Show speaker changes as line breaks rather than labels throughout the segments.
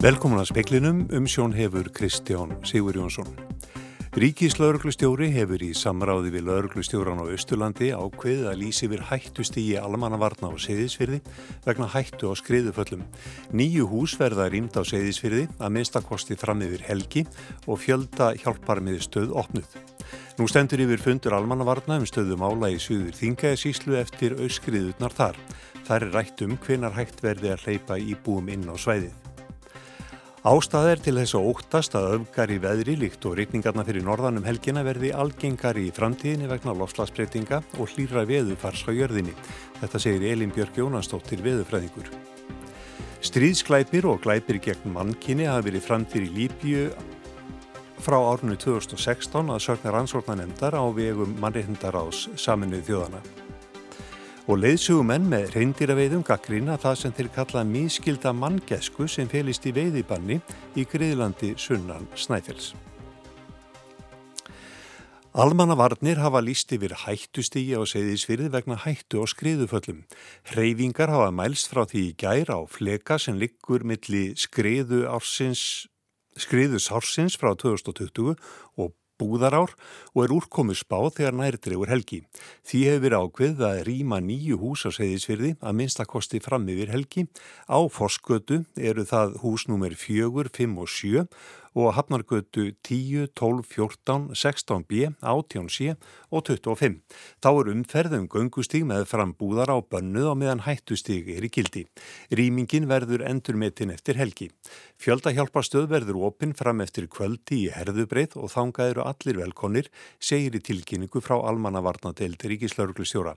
Velkomin að speklinum um sjón hefur Kristján Sigur Jónsson. Ríkislaurglustjóri hefur í samráði við lauruglustjóran á Östurlandi ákveðið að lýsi við hættust í almannavarna á Seyðisfyrði vegna hættu á skriðuföllum. Nýju hús verða rýmt á Seyðisfyrði að minnstakosti fram yfir helgi og fjölda hjálparmiði stöð opnuð. Nú stendur yfir fundur almannavarna um stöðum ála í Suður Þingæðisíslu eftir auskriðutnar þar. Það er rætt um hvenar hægt verði að hleypa í búum inn á svæðið. Ástæðir til þess að óttast að öfgar í veðri líkt og rikningarna fyrir norðanum helgina verði algengar í framtíðinni vegna lofslagsbreytinga og hlýra veðufars á jörðinni. Þetta segir Elin Björk Jónastóttir veðufræðingur. Stríðsklæpir og glæpir gegn mannkinni hafa verið framtíð í Líbíu frá árunni 2016 að sögna rannsórnanemndar á vegum mannreitndaráðs saminuð þjóðana og leiðsugumenn með reyndýraveiðum gaggrína það sem þeir kalla mískilda manngesku sem felist í veiðibanni í griðlandi sunnan Snæfells. Almannavarnir hafa líst yfir hættustígi á segðisfyrði vegna hættu á skriðuföllum. Hreyfingar hafa mælst frá því gæra á fleka sem liggur milli skriðu ársins skriðus ársins frá 2020 og búðarár og er úrkomu spáð þegar nærdregur helgi. Því hefur verið ákveð að rýma nýju hús á segðisfyrði að minnstakosti fram yfir helgi. Á Forskötu eru það hús nummer 4, 5 og 7 og hafnargötu 10, 12, 14, 16b, 18c og 25. Þá er umferðum göngustíg með frambúðar á bönnuð og meðan hættustíg er í gildi. Rýmingin verður endurmetin eftir helgi. Fjöldahjálparstöð verður opinn fram eftir kvöldi í herðubreið og þangað eru allir velkonir, segir í tilkynningu frá almannavarnadeildi Ríkislaurglustjóra.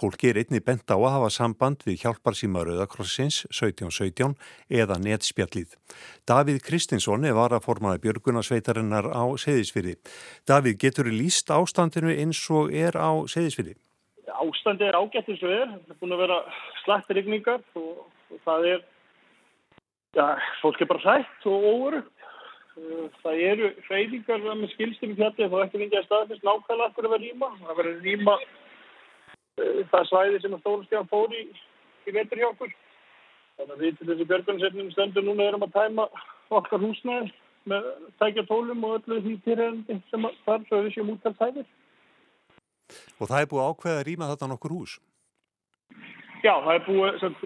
Fólki er einni bent á að hafa samband við hjálparsíma Rauðakrossins 1717 eða netspjallið. Davíð Kristinsson er varaformaði Björgunarsveitarinnar á Seyðisfyrði. Davíð, getur þið líst ástandinu eins og er á Seyðisfyrði?
Ástandi er ágætt eins og er. Það er búin að vera slættir ykningar og, og það er, já, fólk er bara hrætt og óveru. Það eru hreyfingar með skilstum í fjalli þá ekki vingið að staðfist nákvæmlega að vera rýma. Það verður rýma uh, það svæði sem að stólstján fór í, í vetur hjá okkur. Þannig að við til þessi björgunarsefnum stöndur núna erum að tæma okkar húsnæði með tækja tólum og öllu því týrhendi sem þar svo við séum út af þæðir.
Og það er búið ákveð að rýma þetta nokkur hús?
Já, það er búið, sem,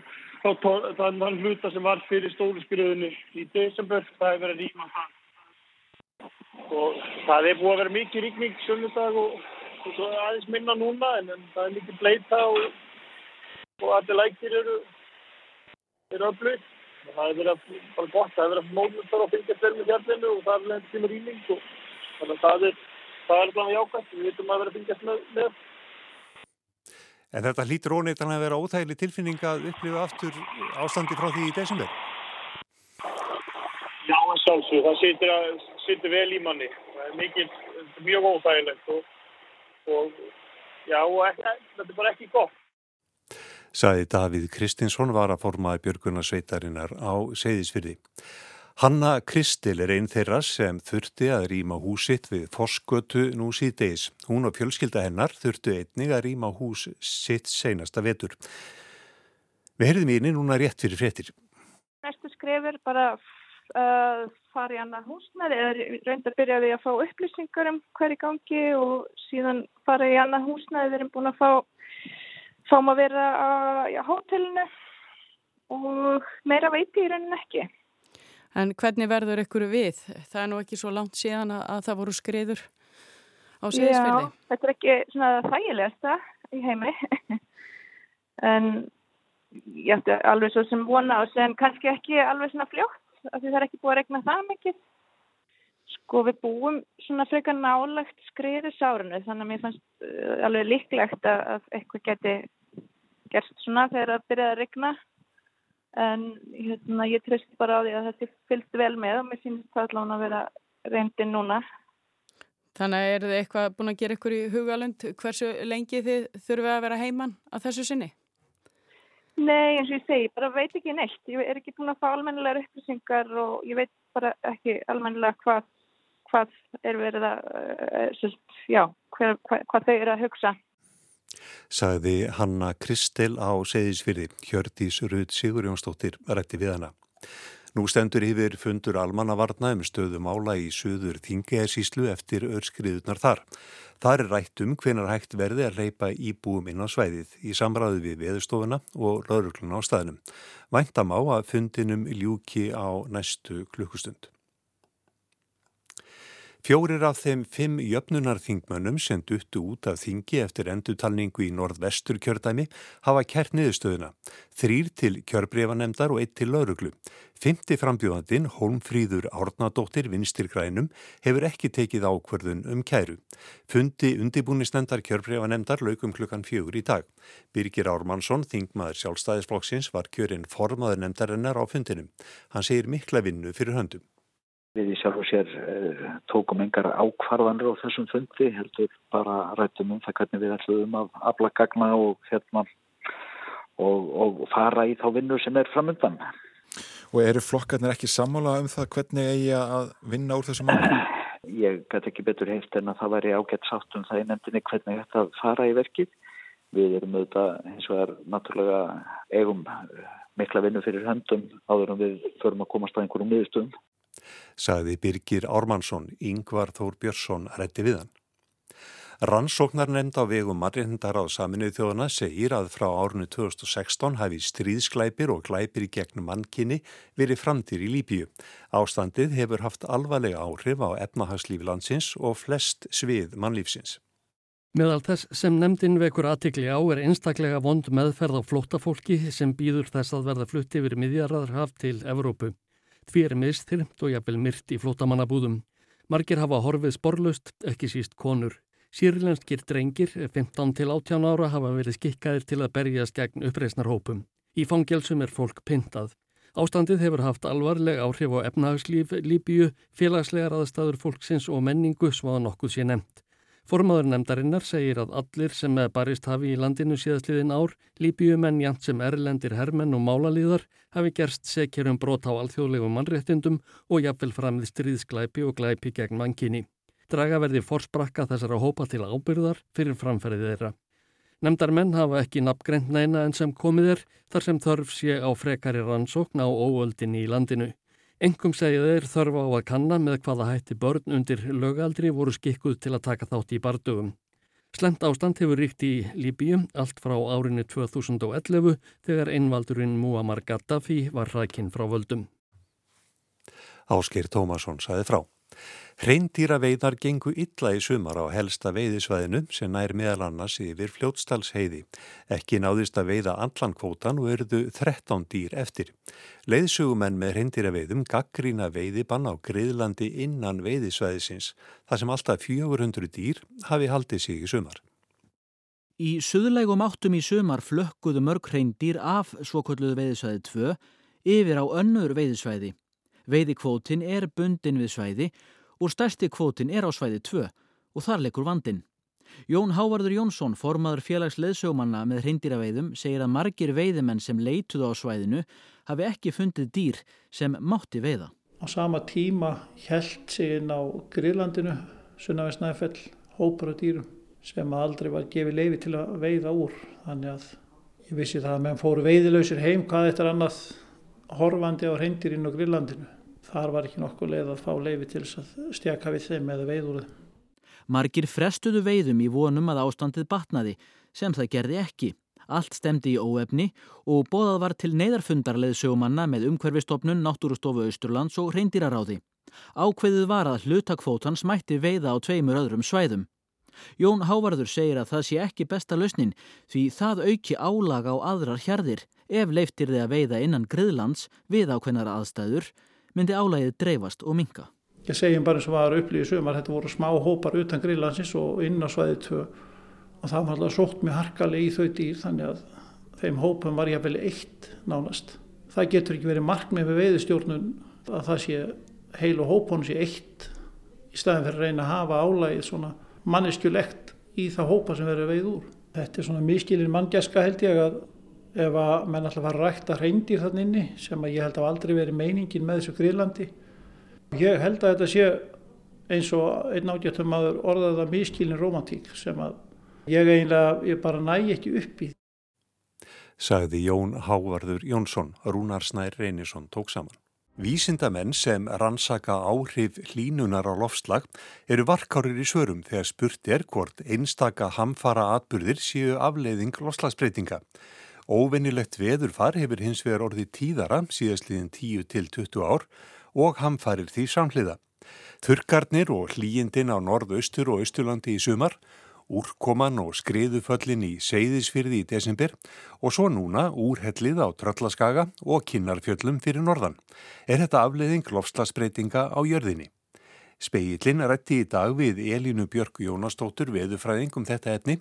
þá, er þann hluta sem var fyrir stóluskriðunni í desember, það er verið að rýma það. Og það er búið að vera mikið ríkning sönnudag og, og svo aðeins minna núna en, en það er mikið bleita og, og allir lækir eru er öflug. Það er verið bara gott, það er verið að móðnustar og fylgjast vel með fjallinu og það er verið tíma rýning og þannig að það er, það er alveg jákvæmt, við veitum að vera fylgjast með, með.
En þetta hlýtur óneitt að vera óþægileg tilfinning að upplifa aftur ástandi frá því í desember?
Já, sjálfsög, það situr, að, situr vel í manni, það er mikið, mjög óþægilegt og, og já, og ekki, þetta er bara ekki gott
saði Davíð Kristinsson var að formaði Björgunarsveitarinnar á Seyðisfyrði. Hanna Kristil er einn þeirra sem þurfti að rýma húsitt við Forskötu nú síðdeis. Hún og fjölskylda hennar þurftu einnig að rýma hús sitt seinasta vetur. Við heyrðum íni núna rétt fyrir frettir.
Næstu skrefur bara uh, fara í annað húsnæði eða reynda að byrja við að fá upplýsingar um hverju gangi og síðan fara í annað húsnæði. Við erum búin að fá fáum að vera á hótelinu og meira veiti í rauninni ekki.
En hvernig verður ykkur við? Það er nú ekki svo langt síðan að, að það voru skriður á síðisfyrði.
Já, þetta er ekki svona þægilegasta í heimi. en ég ætti alveg svo sem vona og sem kannski ekki alveg svona fljótt af því það er ekki búið að regna það mikið. Sko við búum svona frekar nálagt skriður sárunu þannig að mér fannst uh, alveg líklegt að, að eitthvað geti gerst svona þegar það byrjaði að regna en hérna, ég trist bara á því að þetta fylgst vel með og mér finnst það allavega að vera reyndin núna.
Þannig að er þið eitthvað búin að gera ykkur í hugalund hversu lengi þið þurfið að vera heimann að þessu sinni?
Nei, eins og ég segi, bara veit ekki neitt. Ég er ekki búin að fá almennilegar upplýsingar og ég veit bara ekki almennilega hvað, hvað er verið að, uh, já, hver, hvað, hvað þau eru að hugsa
sagði Hanna Kristel á Seyðisfyrði, Hjördís Rud Sigurjónsdóttir rætti við hana. Nú stendur yfir fundur almannavarna um stöðum ála í söður Þingeðsíslu eftir örskriðunar þar. Þar er rætt um hvenar hægt verði að leipa íbúum inn á svæðið í samræðu við veðustofuna og laurugluna á staðnum. Væntam á að fundinum ljúki á næstu klukkustund. Fjórir af þeim fimm jöfnunarþingmönnum sem duttu út af þingi eftir endutalningu í norðvestur kjördæmi hafa kert niðurstöðuna. Þrýr til kjörbrefanemdar og eitt til lauruglu. Fymti frambjóðandin, Holmfríður Árnadóttir Vinstirgrænum, hefur ekki tekið ákverðun um kæru. Fundi undibúnisnendar kjörbrefanemdar laukum klukkan fjögur í dag. Birgir Ármannsson, þingmaður sjálfstæðisflokksins, var kjörinn formaður nemdarinnar á fundinum. Hann segir mikla vinnu fyrir höndum.
Við í sjálf og sér uh, tókum engar ákvarðanir á þessum fundi, heldur bara rættum um það hvernig við ætlum að afla gagna og, hérna, og, og fara í þá vinnu sem er framöndan.
Og eru flokkarnir ekki sammála um það hvernig eigi að vinna úr þessum málum?
Ég gæti ekki betur heilt en að það væri ágætt sátt um það í nefndinni hvernig þetta fara í verkið. Við erum auðvitað eins og er náttúrulega eigum mikla vinnu fyrir höndum áður en við förum að komast að einhverjum miðustöðum
sagði Birgir Ármannsson, Yngvar Þór Björnsson rætti við hann. Rannsóknar nefnd á vegum margindar á saminuð þjóðana segir að frá árinu 2016 hafi stríðsklæpir og glæpir í gegnum mannkinni verið framtir í Líbíu. Ástandið hefur haft alvarlega áhrif á efnahagslífi landsins og flest svið mannlífsins.
Meðal þess sem nefndin vekur aðtikli á er einstaklega vond meðferð á flóttafólki sem býður þess að verða flutti yfir miðjarraðarhaf til Evrópu. Því er miðstyrmt og jafnvel myrt í flótamannabúðum. Margir hafa horfið sporlust, ekki síst konur. Sýrlenskir drengir, 15 til 18 ára, hafa verið skikkaðir til að berjast gegn uppreisnarhópum. Í fangelsum er fólk pyntað. Ástandið hefur haft alvarleg áhrif á efnahagslíf, líbíu, félagslegar aðstæður fólksins og menningu svo að nokkuð sé nefnt. Formaður nefndarinnar segir að allir sem með barist hafi í landinu síðastliðin ár, líbíumenn jant sem erlendir hermenn og málalíðar, hafi gerst sekjur um brot á alþjóðlegum mannréttindum og jafnvel framið stríðsklæpi og glæpi gegn mankinni. Draga verði forsprakka þessara hópa til ábyrðar fyrir framferðið þeirra. Nemndar menn hafa ekki nafngreint neina en sem komið er þar sem þörf sé á frekari rannsókn á óöldinni í landinu. Engum segja þeir þörfa á að kanna með hvaða hætti börn undir lögaldri voru skikkuð til að taka þátt í bardögum. Slemt ástand hefur ríkt í Líbíu allt frá árinu 2011 þegar einvaldurinn Muammar Gaddafi var rækinn frá völdum.
Áskir Tómasson saði frá. Hreindýra veiðar gengu illa í sumar á helsta veiðisvæðinu sem nær meðal annars yfir fljótstalsheiði. Ekki náðist að veiða allan kvótan og eruðu 13 dýr eftir. Leiðsugumenn með hreindýra veiðum gaggrína veiðibann á griðlandi innan veiðisvæðisins þar sem alltaf 400 dýr hafi haldið sig í sumar.
Í suðlegum áttum í sumar flökkuðu mörg hreindýr af svokölluðu veiðisvæði 2 yfir á önnur veiðisvæði. Veiðikvótin er bundin við svæði og stærsti kvótin er á svæði 2 og þar leikur vandin. Jón Hávarður Jónsson, formaður félags leðsögumanna með hrindýraveiðum, segir að margir veiðimenn sem leituðu á svæðinu hafi ekki fundið dýr sem mátti veiða.
Á sama tíma held inn á Grílandinu, Sunnavesnæfell, hópar og dýrum sem aldrei var gefið leifi til að veiða úr. Þannig að ég vissi það að menn fóru veiðilausir heim hvað eftir annað horfandi á hrindýrinu og Grílandinu þar var ekki nokkuð leið að fá leiði til þess að stjaka við þeim eða veiður þeim.
Margir frestuðu veiðum í vonum að ástandið batnaði sem það gerði ekki. Allt stemdi í óefni og bóðað var til neyðarfundarleið sögumanna með umhverfistofnun, náttúrustofu Östurlands og reyndiraráði. Ákveðið var að hlutakvótans mætti veiða á tveimur öðrum svæðum. Jón Hávarður segir að það sé ekki besta lausnin því það auki álaga á aðrar hjarðir ef leiftir þið að veiða innan griðlands við ákveðnar aðstæður myndi álægið dreifast og minka.
Ég segjum bara eins og var upplýðið sumar, þetta voru smá hópar utan grillansins og inn á svæðið tvö og það var alltaf sótt mjög harkalega í þau dýr þannig að þeim hópum var ég að velja eitt nánast. Það getur ekki verið markmið með veiðistjórnun að það sé heil og hópun sé eitt í staðin fyrir að reyna að hafa álægið svona manneskjulegt í það hópa sem verður veið úr. Þetta er svona miskilin manngjaska held ég að ef að menn alltaf var rægt að reyndir þann inni sem að ég held að aldrei verið meiningin með þessu grílandi. Ég held að þetta sé eins og einn ágættum aður orðaða miskilin romantík sem að ég eiginlega ég bara næ ekki upp í.
Sagði Jón Hávarður Jónsson, Rúnar Snær Reynisson tók saman. Vísindamenn sem rannsaka áhrif hlínunar á lofslag eru varkárir í svörum þegar spurt er hvort einstaka hamfara atbyrðir séu afleiðing lofslagsbreytinga. Óvennilegt veðurfar hefur hins vegar orðið tíðara síðastliðin 10 til 20 ár og hamfarir því samhliða. Þurkarnir og hlýjindin á norðaustur og austurlandi í sumar úrkoman og skriðuföllin í Seyðisfyrði í desember og svo núna úrhellið á Tröllaskaga og Kinnarfjöllum fyrir norðan. Er þetta afleiðing lofslagsbreytinga á jörðinni? Speillin rætti í dag við Elínu Björk Jónastóttur veðufræðing um þetta etni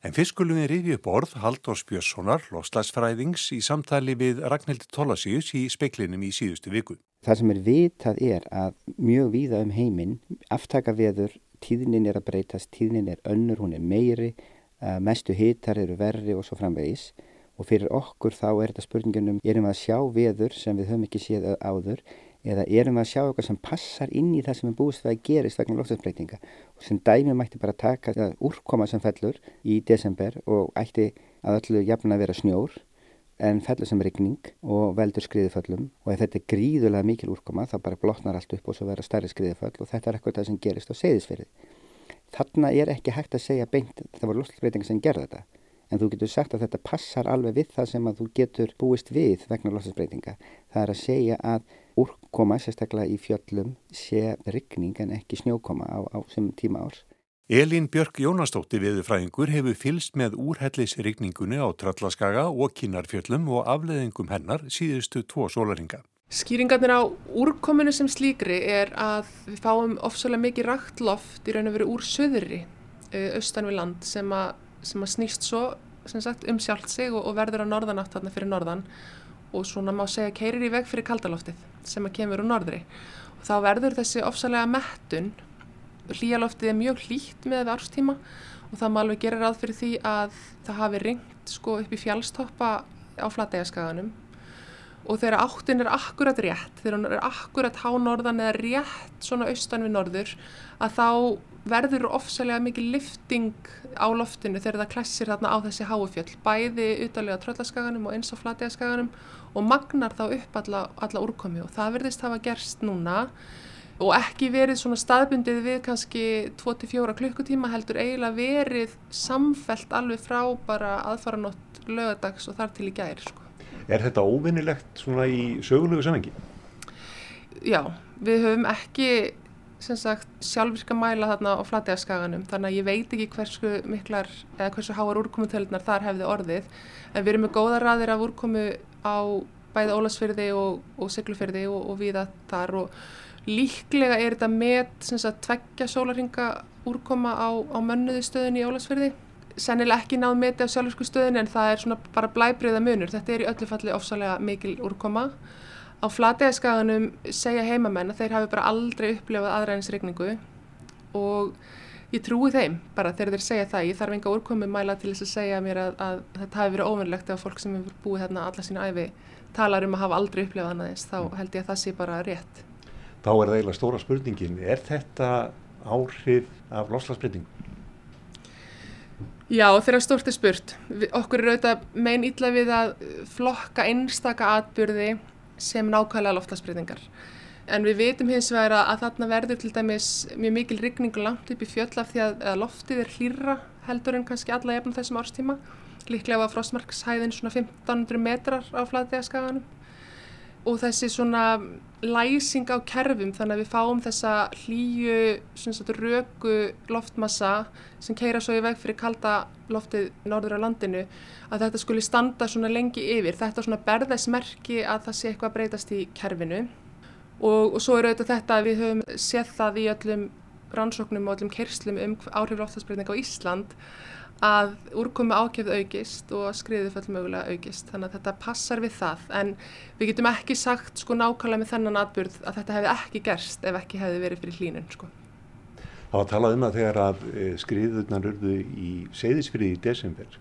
en fyrst skulum við rifi upp orð Haldós Björnssonar, lofslagsfræðings í samtali við Ragnhildur Tólasíus í speiklinum í síðustu viku.
Það sem er vitað er að mjög víða um heiminn aftaka veður tíðnin er að breytast, tíðnin er önnur, hún er meiri, uh, mestu hitar eru verri og svo framvegis og fyrir okkur þá er þetta spurningunum, erum við að sjá veður sem við höfum ekki séð áður eða erum við að sjá eitthvað sem passar inn í það sem er búist við að gerist vegna lofstafsbreytinga og sem dæmi mætti bara taka úrkoma sem fellur í desember og ætti að öllu jafn að vera snjór en fellur sem regning og veldur skriðiföllum og ef þetta er gríðulega mikil úrkoma þá bara blotnar allt upp og svo verður stærri skriðiföll og þetta er eitthvað það sem gerist á segðisferði. Þarna er ekki hægt að segja beint það voru loslasbreytingar sem gerða þetta en þú getur sagt að þetta passar alveg við það sem að þú getur búist við vegna loslasbreytinga. Það er að segja að úrkoma sérstaklega í fjöllum sé regning en ekki snjókoma á, á sem tíma árs
Elín Björk Jónastótti viðurfræðingur hefur fylst með úrhellisrigningunni á Tröllaskaga og Kinnarfjöllum og afleðingum hennar síðustu tvo sólaringa.
Skýringarnir á úrkominu sem slíkri er að við fáum ofsalega mikið rakt loft í raun og veru úr söðri austan við land sem að, sem að snýst svo sagt, um sjálft sig og, og verður á norðanátt þarna fyrir norðan og svona má segja keirir í veg fyrir kaldaloftið sem að kemur úr norðri. Og þá verður þessi ofsalega mettun hlýjaloftið er mjög hlýtt með árstíma og það má alveg gera ráð fyrir því að það hafi ringt sko upp í fjálstoppa á flatægaskaganum og þegar áttin er akkurat rétt, þegar hún er akkurat hánorðan eða rétt svona austan við norður að þá verður ofsalega mikið lifting á loftinu þegar það klessir þarna á þessi háufjöll, bæði utalega tröllaskaganum og eins á flatægaskaganum og magnar þá upp alla, alla úrkomi og það verðist hafa gerst núna og ekki verið svona staðbundið við kannski 2-4 klukkutíma heldur eiginlega verið samfelt alveg frá bara aðfaranótt lögadags og þar til í gæri sko.
Er þetta óvinnilegt svona í sögulegu samengi?
Já, við höfum ekki sagt sjálfvirka mæla þarna á flattegaskaganum þannig að ég veit ekki hversu miklar eða hversu háar úrkomutölunar þar hefði orðið en við erum með góða raðir af úrkomu á bæði Ólasfyrði og, og Siglufyrði og, og viða þar og Líklega er þetta með sagt, tveggja sólaringa úrkoma á, á mönnuði stöðin í Ólasferði. Sennilega ekki náð þetta á sjálfsku stöðin en það er bara blæbriða munur. Þetta er í öllu falli ofsalega mikil úrkoma. Á flategaskaganum segja heimamenn að þeir hafi bara aldrei upplefað aðræðinsregningu og ég trúi þeim bara þegar þeir segja það. Ég þarf enga úrkomi mæla til þess að segja mér að, að þetta hafi verið óvinnlegt ef fólk sem hefur búið hérna alla sína æfi talar um að hafa aldrei upplefað annað eins. Þá held ég að það sé bara rétt
þá er það eiginlega stóra spurningin er þetta áhrif af loslasbreytingum?
Já, þeirra stort er spurt okkur er auðvitað megin illa við að flokka einstaka atbyrði sem nákvæmlega loftlasbreytingar en við veitum hins vegar að þarna verður til dæmis mjög mikil rigning langt upp í fjöll af því að loftið er hlýra heldur en kannski alla jafnum þessum árstíma. Líklega var frostmarkshæðin svona 1500 metrar á flattegaskaganum og þessi svona læsing á kerfum þannig að við fáum þessa hlýju röku loftmassa sem keira svo í veg fyrir kalda loftið norður á landinu að þetta skuli standa svona lengi yfir. Þetta svona berðesmerki að það sé eitthvað að breytast í kerfinu. Og, og svo er auðvitað þetta að við höfum séð það í öllum rannsóknum og öllum kerslum um áhrif loftastbreyting á Ísland að úrkomi ákjöfð aukist og skriðuföll mögulega aukist þannig að þetta passar við það en við getum ekki sagt sko nákvæmlega með þennan atbyrð að þetta hefði ekki gerst ef ekki hefði verið fyrir hlínun sko.
Það var talað um að þegar að eh, skriðurnar urðu í seyðisfriði í desember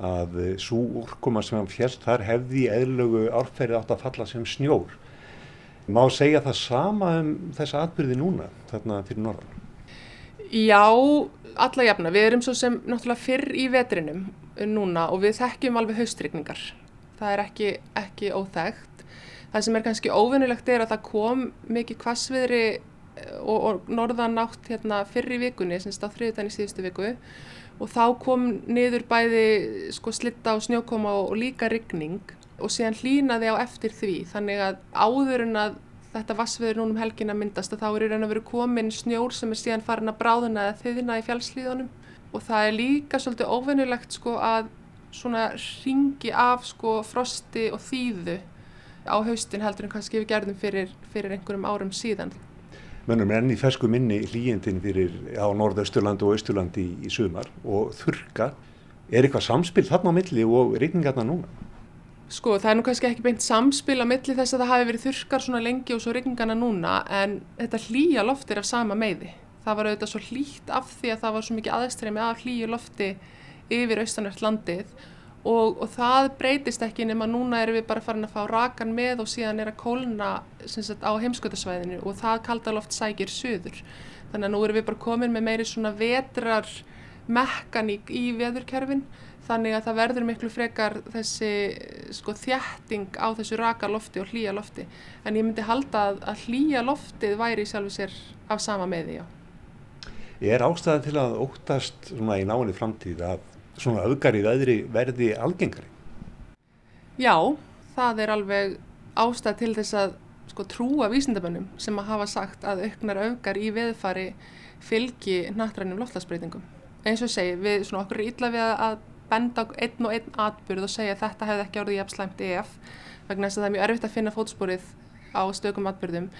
að eh, svo úrkoma sem fjast þar hefði eðlögu árferði átt að falla sem snjór. Má segja það sama um þessa atbyrði núna þarna fyrir norðan?
Já, alla jafna. Við erum svo sem náttúrulega fyrr í vetrinum núna og við þekkjum alveg haustrykningar. Það er ekki, ekki óþægt. Það sem er kannski óvinnulegt er að það kom mikið kvassviðri eh, og, og norðan nátt hérna fyrri vikunni, semst á þriðutan í síðustu viku og þá kom niður bæði sko slitta og snjókoma og, og líka rigning og síðan hlýnaði á eftir því þannig að áður en að þetta vassviður núnum helgin að myndast og þá er í raun að vera komin snjór sem er síðan farin að bráðuna eða þiðina í fjálslíðunum og það er líka svolítið óvinnulegt sko að svona ringi af sko frosti og þýðu á haustin heldur en kannski við gerðum fyrir, fyrir einhverjum árum síðan.
Mönnum enn í fersku minni hlýjendin fyrir á norðausturlandi og austurlandi í, í sumar og þurka. Er eitthvað samspil þarna á milli og regningarna núna?
Sko það er nú kannski ekki beint samspil á milli þess að það hafi verið þurkar svona lengi og svo regningarna núna en þetta hlýja loftir af sama meiði. Það var auðvitað svo hlýtt af því að það var svo mikið aðestremi af hlýju lofti yfir austanvert landið og, og það breytist ekki nema núna erum við bara farin að fá rakan með og síðan er að kólna sagt, á heimskvöldasvæðinu og það kaldaloft sækir söður. Þannig að nú erum við bara komin með meiri svona vetrar mekaník í veðurkerfin þannig að það verður miklu frekar þessi sko, þjætting á þessu raka lofti og hlýja lofti. En ég myndi halda að, að hlýja loftið væri sjálfur sér af sama meði, já.
Er ástæðan til að óttast svona í náinni framtíð að svona auðgarið öðri verði algengari?
Já, það er alveg ástæð til þess að sko, trúa vísindabönnum sem að hafa sagt að auknar auðgar í veðfari fylgi nattrænum loftlagsbreytingum. Eins og segi, við svona okkur er illa við að benda einn og einn atbyrð og segja þetta hefði ekki orðið jafn slæmt EF vegna þess að það er mjög erfitt að finna fótsporið á stökum atbyrðum.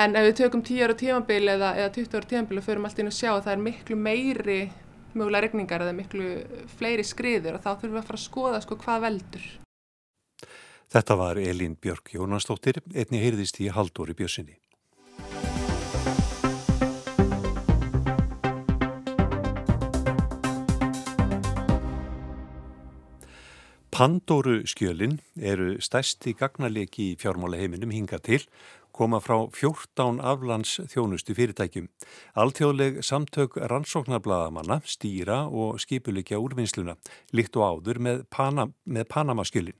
En ef við tökum 10 ára tímabili eða, eða 20 ára tímabili og förum allt inn að sjá að það er miklu meiri mögulega regningar eða miklu fleiri skriður og þá þurfum við að fara að skoða sko hvað veldur.
Þetta var Elín Björk Jónastóttir, einni heyrðist í Haldóri Björnsinni. Pandóru skjölin eru stærsti gagnalegi í fjármála heiminum hinga til koma frá 14 aflands þjónustu fyrirtækjum. Alþjóðleg samtök rannsóknarblaðamanna stýra og skipulikja úrvinnsluna, líkt og áður með, Pana, með Panamaskjölin.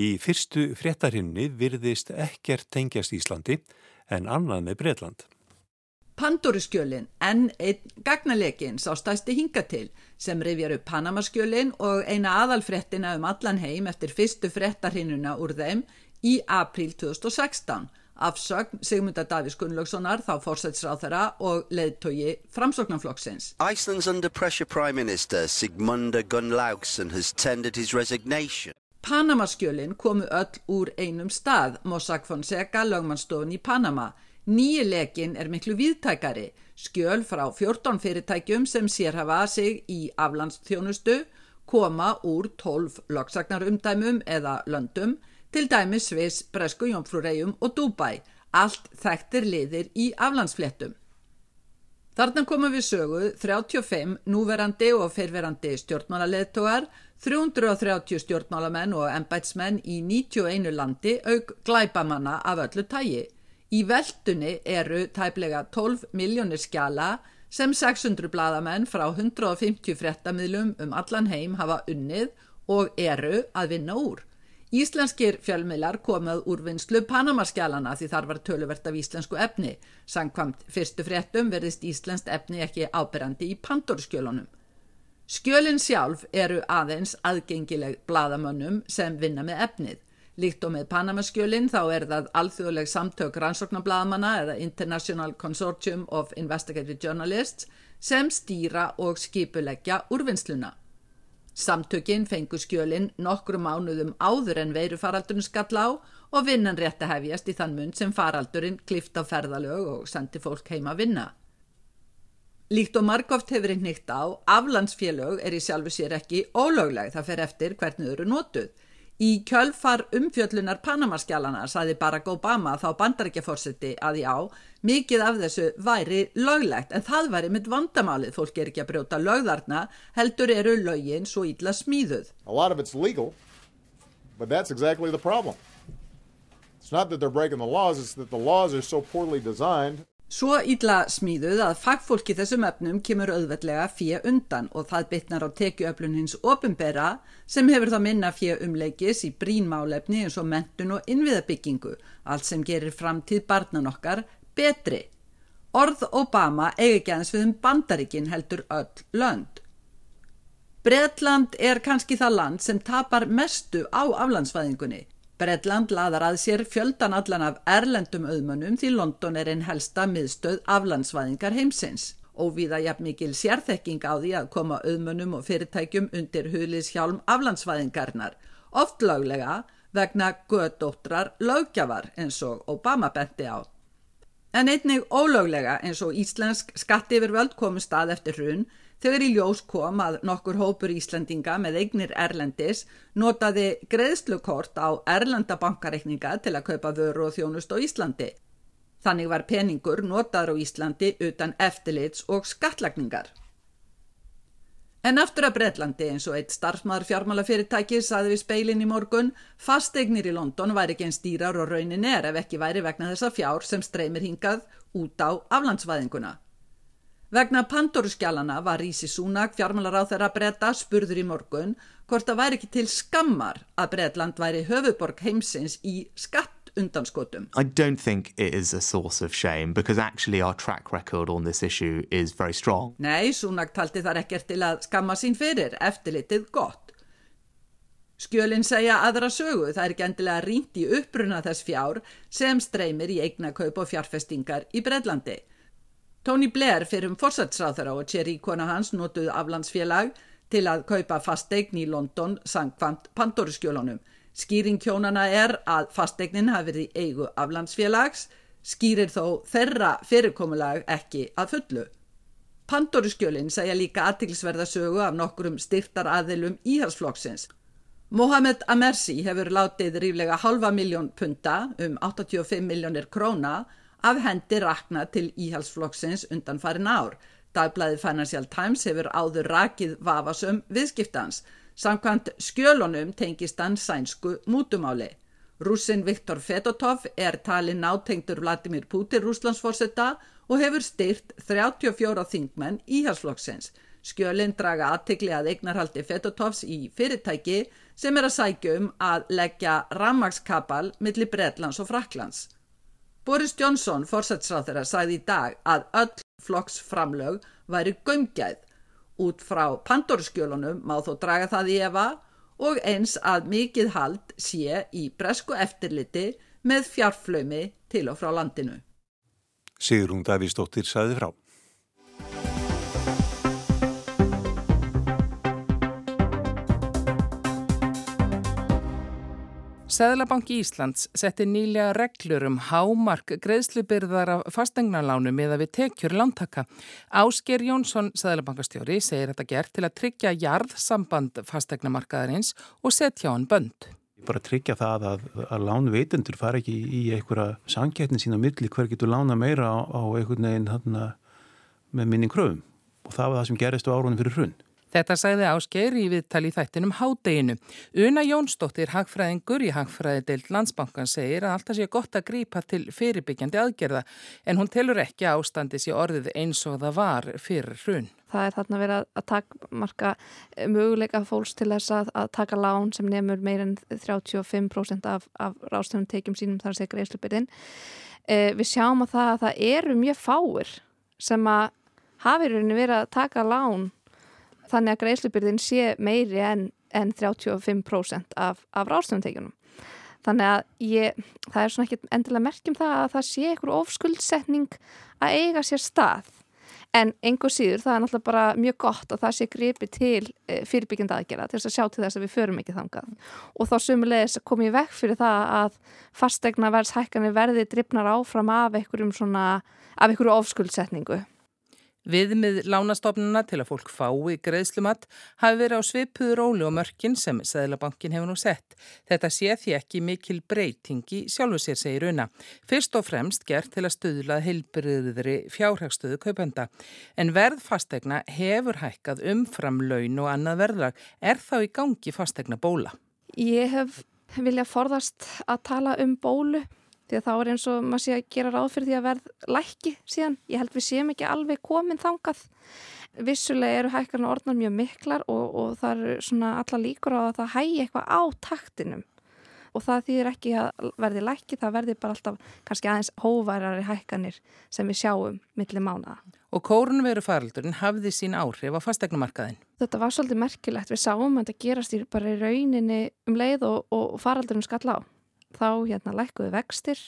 Í fyrstu fréttarinni virðist ekkert tengjast Íslandi en annað með Breitland.
Pandóruskjölin enn einn gagnalekin sá stæsti hinga til sem rifjar upp Panamaskjölin og eina aðalfrettina um allan heim eftir fyrstu frettarhinnuna úr þeim í april 2016 afsögn Sigmundar Davís Gunnlaugssonar þá fórsætsráð þeirra og leðtogi framsóknarflokksins.
Iceland's under pressure Prime Minister Sigmundar Gunnlaugsson has tendered his resignation.
Panamaskjölin komu öll úr einum stað, Mossack Fonseca, lögmannstofn í Panama. Nýju lekin er miklu viðtækari, skjöl frá 14 fyrirtækjum sem sér hafa sig í aflandsþjónustu, koma úr 12 lögsagnarumdæmum eða löndum, til dæmi Sviss, Bresku, Jónfrúrejum og Dubai, allt þekktir liðir í aflandsfléttum. Þarna komum við sögu 35 núverandi og fyrverandi stjórnmálaleðtogar, 330 stjórnmálamenn og embætsmenn í 91 landi auk glæbamanna af öllu tægi. Í veldunni eru tæplega 12 miljónir skjala sem 600 bladamenn frá 150 frettamidlum um allan heim hafa unnið og eru að vinna úr. Íslenskir fjölmiðlar komað úr vinslu Panamaskjálana því þar var töluvert af íslensku efni. Sankvamt fyrstu fréttum verðist íslenskt efni ekki áberandi í Pandorskjölunum. Skjölinn sjálf eru aðeins aðgengileg bladamönnum sem vinna með efnið. Líkt og með Panamaskjölinn þá er það alþjóðleg samtök rannsóknarblaðamanna eða International Consortium of Investigative Journalists sem stýra og skipuleggja úrvinnsluna. Samtökin fengu skjölinn nokkru mánuðum áður en veirufaraldurinn skall á og vinnan rétti hefjast í þann mund sem faraldurinn klift á ferðalög og sendi fólk heima að vinna. Líkt og margóft hefur einn nýtt á, aflandsfélög er í sjálfu sér ekki ólögleg það fer eftir hvernig þau eru nótuð. Í kjölfar umfjöllunar Panamaskjálana saði Barack Obama þá bandarækjaforsetti að já, mikið af þessu væri löglegt en það væri mitt vandamálið, fólk er ekki að brjóta lögðarna, heldur eru lögin svo ítla smíðuð.
A lot of it's legal, but that's exactly the problem. It's not that they're breaking the laws, it's that the laws are so poorly designed
Svo ídla smíðuð að fagfólki þessum efnum kemur auðveldlega fjö undan og það bytnar á tekjuöflun hins opimbera sem hefur þá minna fjö umleikis í brínmálefni eins og mentun og innviðabyggingu, allt sem gerir framtíð barnan okkar betri. Orð Obama eigi ekki aðeins við um bandaríkin heldur öll lönd. Bretland er kannski það land sem tapar mestu á aflandsfæðingunni. Bretland laðar að sér fjöldan allan af erlendum auðmönnum því London er einn helsta miðstöð aflandsvæðingar heimsins. Óvíða jafn mikil sérþekking á því að koma auðmönnum og fyrirtækjum undir huliðshjálm aflandsvæðingarnar, oft löglega vegna göðdóttrar lögjafar eins og Obama benti á. En einnig ólöglega eins og Íslensk skattifirvöld komu stað eftir hrun Þegar í ljós kom að nokkur hópur Íslandinga með eignir Erlendis notaði greiðslukort á Erlendabankareikninga til að kaupa vöru og þjónust á Íslandi. Þannig var peningur notaður á Íslandi utan eftirlits og skattlagningar. En aftur að Breitlandi eins og eitt starfsmaður fjármálafyrirtæki saði við speilin í morgun, fasteignir í London væri ekki einn stýrar og raunin er ef ekki væri vegna þessa fjár sem streymir hingað út á aflandsvæðinguna. Vegna Pandoruskjálana var Rísi Súnak fjármálar á þeirra breyta spurður í morgun hvort það væri ekki til skammar að Breitland væri höfuborg heimsins í skatt undanskotum.
I don't think it is a source of shame because actually our track record on this issue is very strong.
Nei, Súnak taldi þar ekkert til að skamma sín fyrir, eftirlitið gott. Skjölinn segja aðra sögu, það er ekki endilega rínt í uppruna þess fjár sem streymir í eignakaup og fjárfestingar í Breitlandi. Tony Blair fyrir um fórsætsráþara og Thierry kona hans notuð aflandsfélag til að kaupa fasteign í London sangkvæmt Pandoruskjólunum. Skýring kjónana er að fasteignin hafi verið í eigu aflandsfélags, skýrir þó þeirra fyrirkomulag ekki að fullu. Pandoruskjólinn segja líka aðtilsverðasögu af nokkurum styrtar aðilum íhalsflokksins. Mohamed Amersi hefur látið ríflega halva miljón punta um 85 miljónir króna af hendi rakna til íhalsflokksins undan farin ár. Dagblæði Financial Times hefur áður rakið vafasum viðskiptans. Samkvæmt skjölunum tengist hann sænsku mútumáli. Rúsin Viktor Fedotov er talin nátengtur Vladimir Putin rúslandsforsetta og hefur styrt 34 þingmenn íhalsflokksins. Skjölinn draga aðtikli að eignarhaldi Fedotovs í fyrirtæki sem er að sækjum að leggja rammagskapal millir Bredlands og Fraklands. Boris Johnson, fórsætsráð þeirra, sagði í dag að öll flokksframlög væri gömgæð. Út frá Pandorskjölunum má þó draga það í efa og eins að mikið hald sé í bresku eftirliti með fjarflömi til og frá landinu.
Sigrún Davísdóttir saði frá.
Sæðlabanki Íslands setti nýlega reglur um hámark greiðslubyrðar af fastegnarlánu með að við tekjur lántaka. Ásker Jónsson, Sæðlabankastjóri, segir þetta gert til að tryggja jarðsamband fastegnamarkaðarins og setja á hann bönd.
Bara tryggja það að, að lánveitendur fara ekki í einhverja sankjætni sína milli hver getur lána meira á, á einhvern veginn með minning kröfum og það var það sem gerist á árunum fyrir hrunn.
Þetta sagði Ásgeir í viðtali í þættinum hádeginu. Una Jónsdóttir, hagfræðingur í hagfræðideild landsbankan, segir að alltaf sé gott að grípa til fyrirbyggjandi aðgerða en hún telur ekki ástandi sér orðið eins og það var fyrir hrun.
Það er þarna verið að takkmarka möguleika fólks til þess að, að taka lán sem nefnur meir en 35% af, af rástöfnum tekjum sínum þar að segja greiðslubyrðin. Eh, við sjáum að það, að það eru mjög fáir sem að hafi verið að taka lán þannig að greiðslubyrðin sé meiri en, en 35% af, af ráðstöfumteikjunum. Þannig að ég, það er svona ekki endilega merkjum það að það sé einhver ofskuldsetning að eiga sér stað. En einhver síður það er náttúrulega bara mjög gott að það sé gripi til eh, fyrirbyggjandi aðgerða til þess að sjá til þess að við förum ekki þangað. Og þá sumulegis kom ég vekk fyrir það að fastegna verðshækkanir verði drifnar áfram af einhverjum svona, af einhverju ofskuldsetningu.
Viðmið lánastofnuna til að fólk fái greiðslumat hafi verið á svipuður óli og mörkin sem Sæðlabankin hefur nú sett. Þetta sé því ekki mikil breyting í sjálfu sér, segir Una. Fyrst og fremst gert til að stuðlað heilbriðri fjárhagstöðu kaupenda. En verð fastegna hefur hækkað umfram laun og annað verðlag. Er þá í gangi fastegna bóla?
Ég hef viljað forðast að tala um bólu því að þá er eins og maður sé að gera ráð fyrir því að verð lækki síðan. Ég held við séum ekki alveg komin þangað. Vissulega eru hækkarna orðnar mjög miklar og, og það eru svona alla líkur á að það hægi eitthvað á taktinum og það þýðir ekki að verði lækki, það verði bara alltaf kannski aðeins hóværari hækkanir sem við sjáum millir mánaða.
Og kórnveru faraldurinn hafði sín áhrif á fastegnumarkaðin.
Þetta var svolítið merkilegt, við sáum að þetta gerast í bara í rauninni um leið og, og faraldurinn skall á. Þá hérna lækkuðu vextir,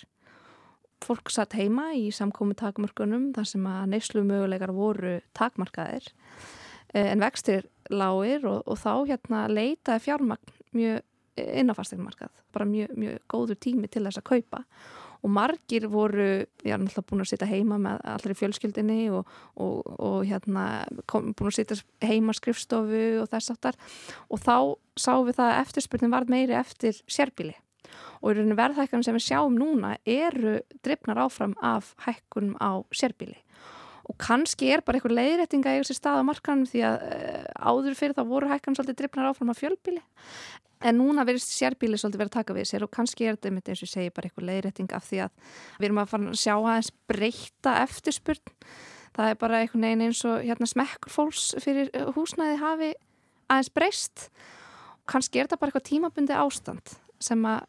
fólk satt heima í samkomi takmarkunum þar sem að neyslu mögulegar voru takmarkaðir eh, en vextir lágir og, og þá hérna leitaði fjármagn mjög inn á fastegnumarkað, bara mjög, mjög góður tími til þess að kaupa. Og margir voru, er náttúrulega búin að sitja heima með allir í fjölskyldinni og, og, og hérna kom, búin að sitja heima skrifstofu og þess aftar og þá sáum við það að eftirspurnin var meiri eftir sérbíli og í rauninu verðhækkanum sem við sjáum núna eru drifnar áfram af hækkunum á sérbíli og kannski er bara einhver leiðrættinga í þessi stað á markanum því að uh, áður fyrir þá voru hækkanum svolítið drifnar áfram af fjölbíli en núna verðist sérbíli svolítið verið að taka við sér og kannski er þetta eins og ég segi bara einhver leiðrætting af því að við erum að fara að sjá aðeins breyta eftirspurn. Það er bara einhvern veginn eins og hérna, smekkur fólks fyrir húsnæði hafi aðeins breyst. Kannski er þetta bara eitthvað tímabundi ástand sem að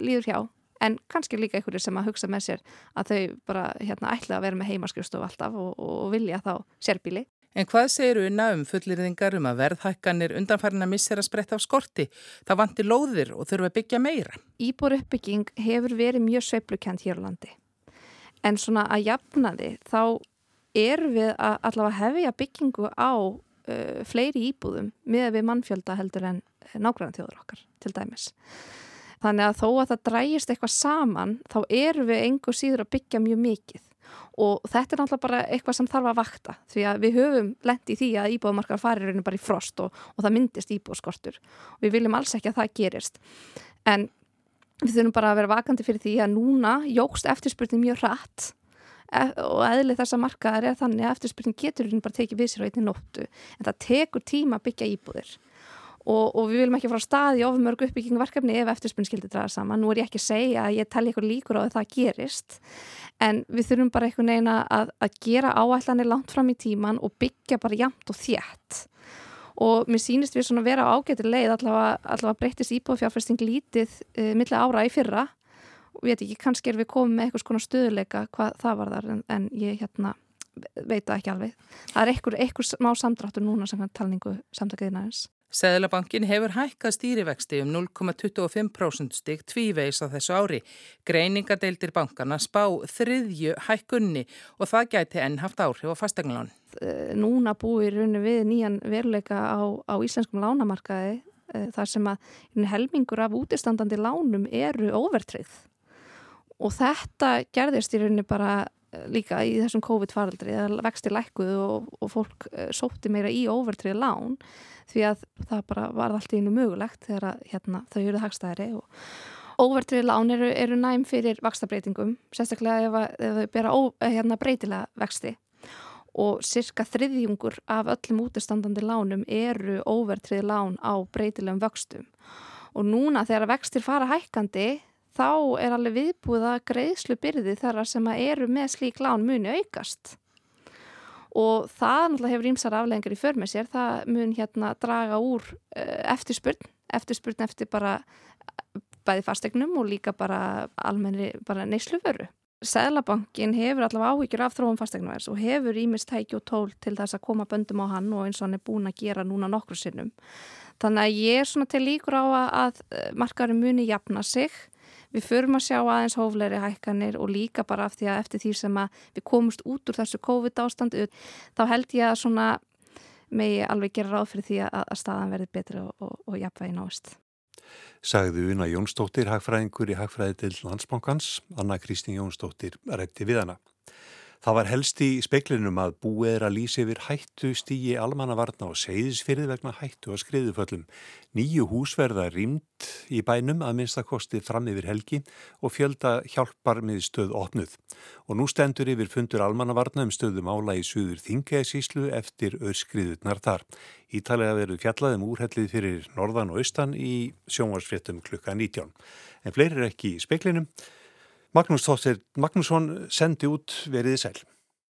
líður hjá en kannski líka einhverju sem að hugsa með sér að þau bara hérna ætla að vera með heimaskrifstofu alltaf og, og vilja þá sérbíli.
En hvað segir unna um fullirðingar um að verðhækkanir undanfærin að missera sprett af skorti? Það vantir lóðir og þurfa að byggja meira.
Íbor uppbygging hefur verið mjög sveiplukent hér á landi. En svona að jafna þið þá er við að allavega hefja byggingu á uh, fleiri íbúðum með við mannfjölda heldur en nágræna þjóður okkar til dæmis. Þannig að þó að það drægist eitthvað saman þá eru við engur síður að byggja mjög mikið. Og þetta er náttúrulega bara eitthvað sem þarf að vakta því að við höfum lendi í því að íbúðamarkar farir bara í frost og, og það myndist íbúðskortur og við viljum alls ekki að það gerist. En við þurfum bara að vera vakandi fyrir því að núna jógst eftirspurning mjög hratt. E, og eðlið þessa markaðar er þannig að eftirspurning getur bara tekið við sér á einni nóttu. En það tekur tíma að byggja íbúðir og, og við viljum ekki fara á stað í ofumörgu uppbyggingverkefni ef eftirspunni skildi draga saman. Nú er ég ekki að segja að ég telli eitthvað líkur á að það gerist en við þurfum bara einhvern veginn að, að gera áætlanir langt fram í tíman og byggja bara jamt og þjætt og mér sýnist við svona vera á ágættir leið allavega, allavega breytist íbúðfjárfæsting lítið e, eh, millir ára í fyrra og við veit ekki, kannski er við komið með eitthvað svona stöðuleika hvað það var þar en, en ég hérna veit það ekki alveg. Það er eitthvað, eitthvað smá samdráttur núna sem hann talningu samtakaðinaðins.
Seðlabankin hefur hækkað stýrivexti um 0,25% stig tvíveis á þessu ári. Greiningadeildir bankana spá þriðju hækkunni og það gæti enn haft áhrif á fastegnlán.
Eh, núna búir við nýjan veruleika á, á íslenskum lánamarkaði eh, þar sem að helmingur af útistandandi lánum eru overtrið og þetta gerðist í rauninni bara líka í þessum COVID-faraldri að vexti lækkuðu og, og fólk eh, sótti meira í overtrið lán því að það bara var allt í einu mögulegt þegar að, hérna, þau eruð hagstæðri og overtrið lán eru, eru næm fyrir vakstabreitingum, sérstaklega ef, ef þau bera ó, eh, hérna, breytilega vexti. Og cirka þriðjungur af öllum útestandandi lánum eru overtrið lán á breytilegum vöxtum. Og núna þegar vextir fara hækkandi þá er alveg viðbúið að greiðslu byrði þar sem eru með slík lán muni aukast og það náttúrulega hefur ímsar afleggingar í för með sér, það mun hérna draga úr uh, eftirspurn eftirspurn eftir bara bæði fastegnum og líka bara almenni bara neysluvöru. Sæðlabankin hefur allavega áhyggjur af þróum fastegnverðs og hefur ímist tæki og tól til þess að koma böndum á hann og eins og hann er búin að gera núna nokkru sinnum. Þannig að ég er svona til líkur á að markarum muni jafna sig Við förum að sjá aðeins hófleiri hækkanir og líka bara af því að eftir því sem við komumst út úr þessu COVID ástandu þá held ég að svona megi alveg gera ráð fyrir því að, að staðan verði betri og, og, og jafnvægi náist.
Sagði Una Jónsdóttir, hagfræðingur í hagfræði til Landsbankans, Anna Kristín Jónsdóttir rætti við hana. Það var helst í speiklinum að búið er að lýsa yfir hættu stígi almannavarna og segðisfyrði vegna hættu að skriðuföllum. Nýju húsverða rýmt í bænum að minnstakosti fram yfir helgi og fjölda hjálpar með stöð opnuð. Og nú stendur yfir fundur almannavarna um stöðum ála í suður þingæðsíslu eftir öðskriðutnar þar. Ítalega veru fjallaðum úrhellið fyrir norðan og austan í sjónvarsfréttum klukka 19. En fleiri er ekki í speiklinum. Magnús Tóttir Magnússon sendi út veriði sæl.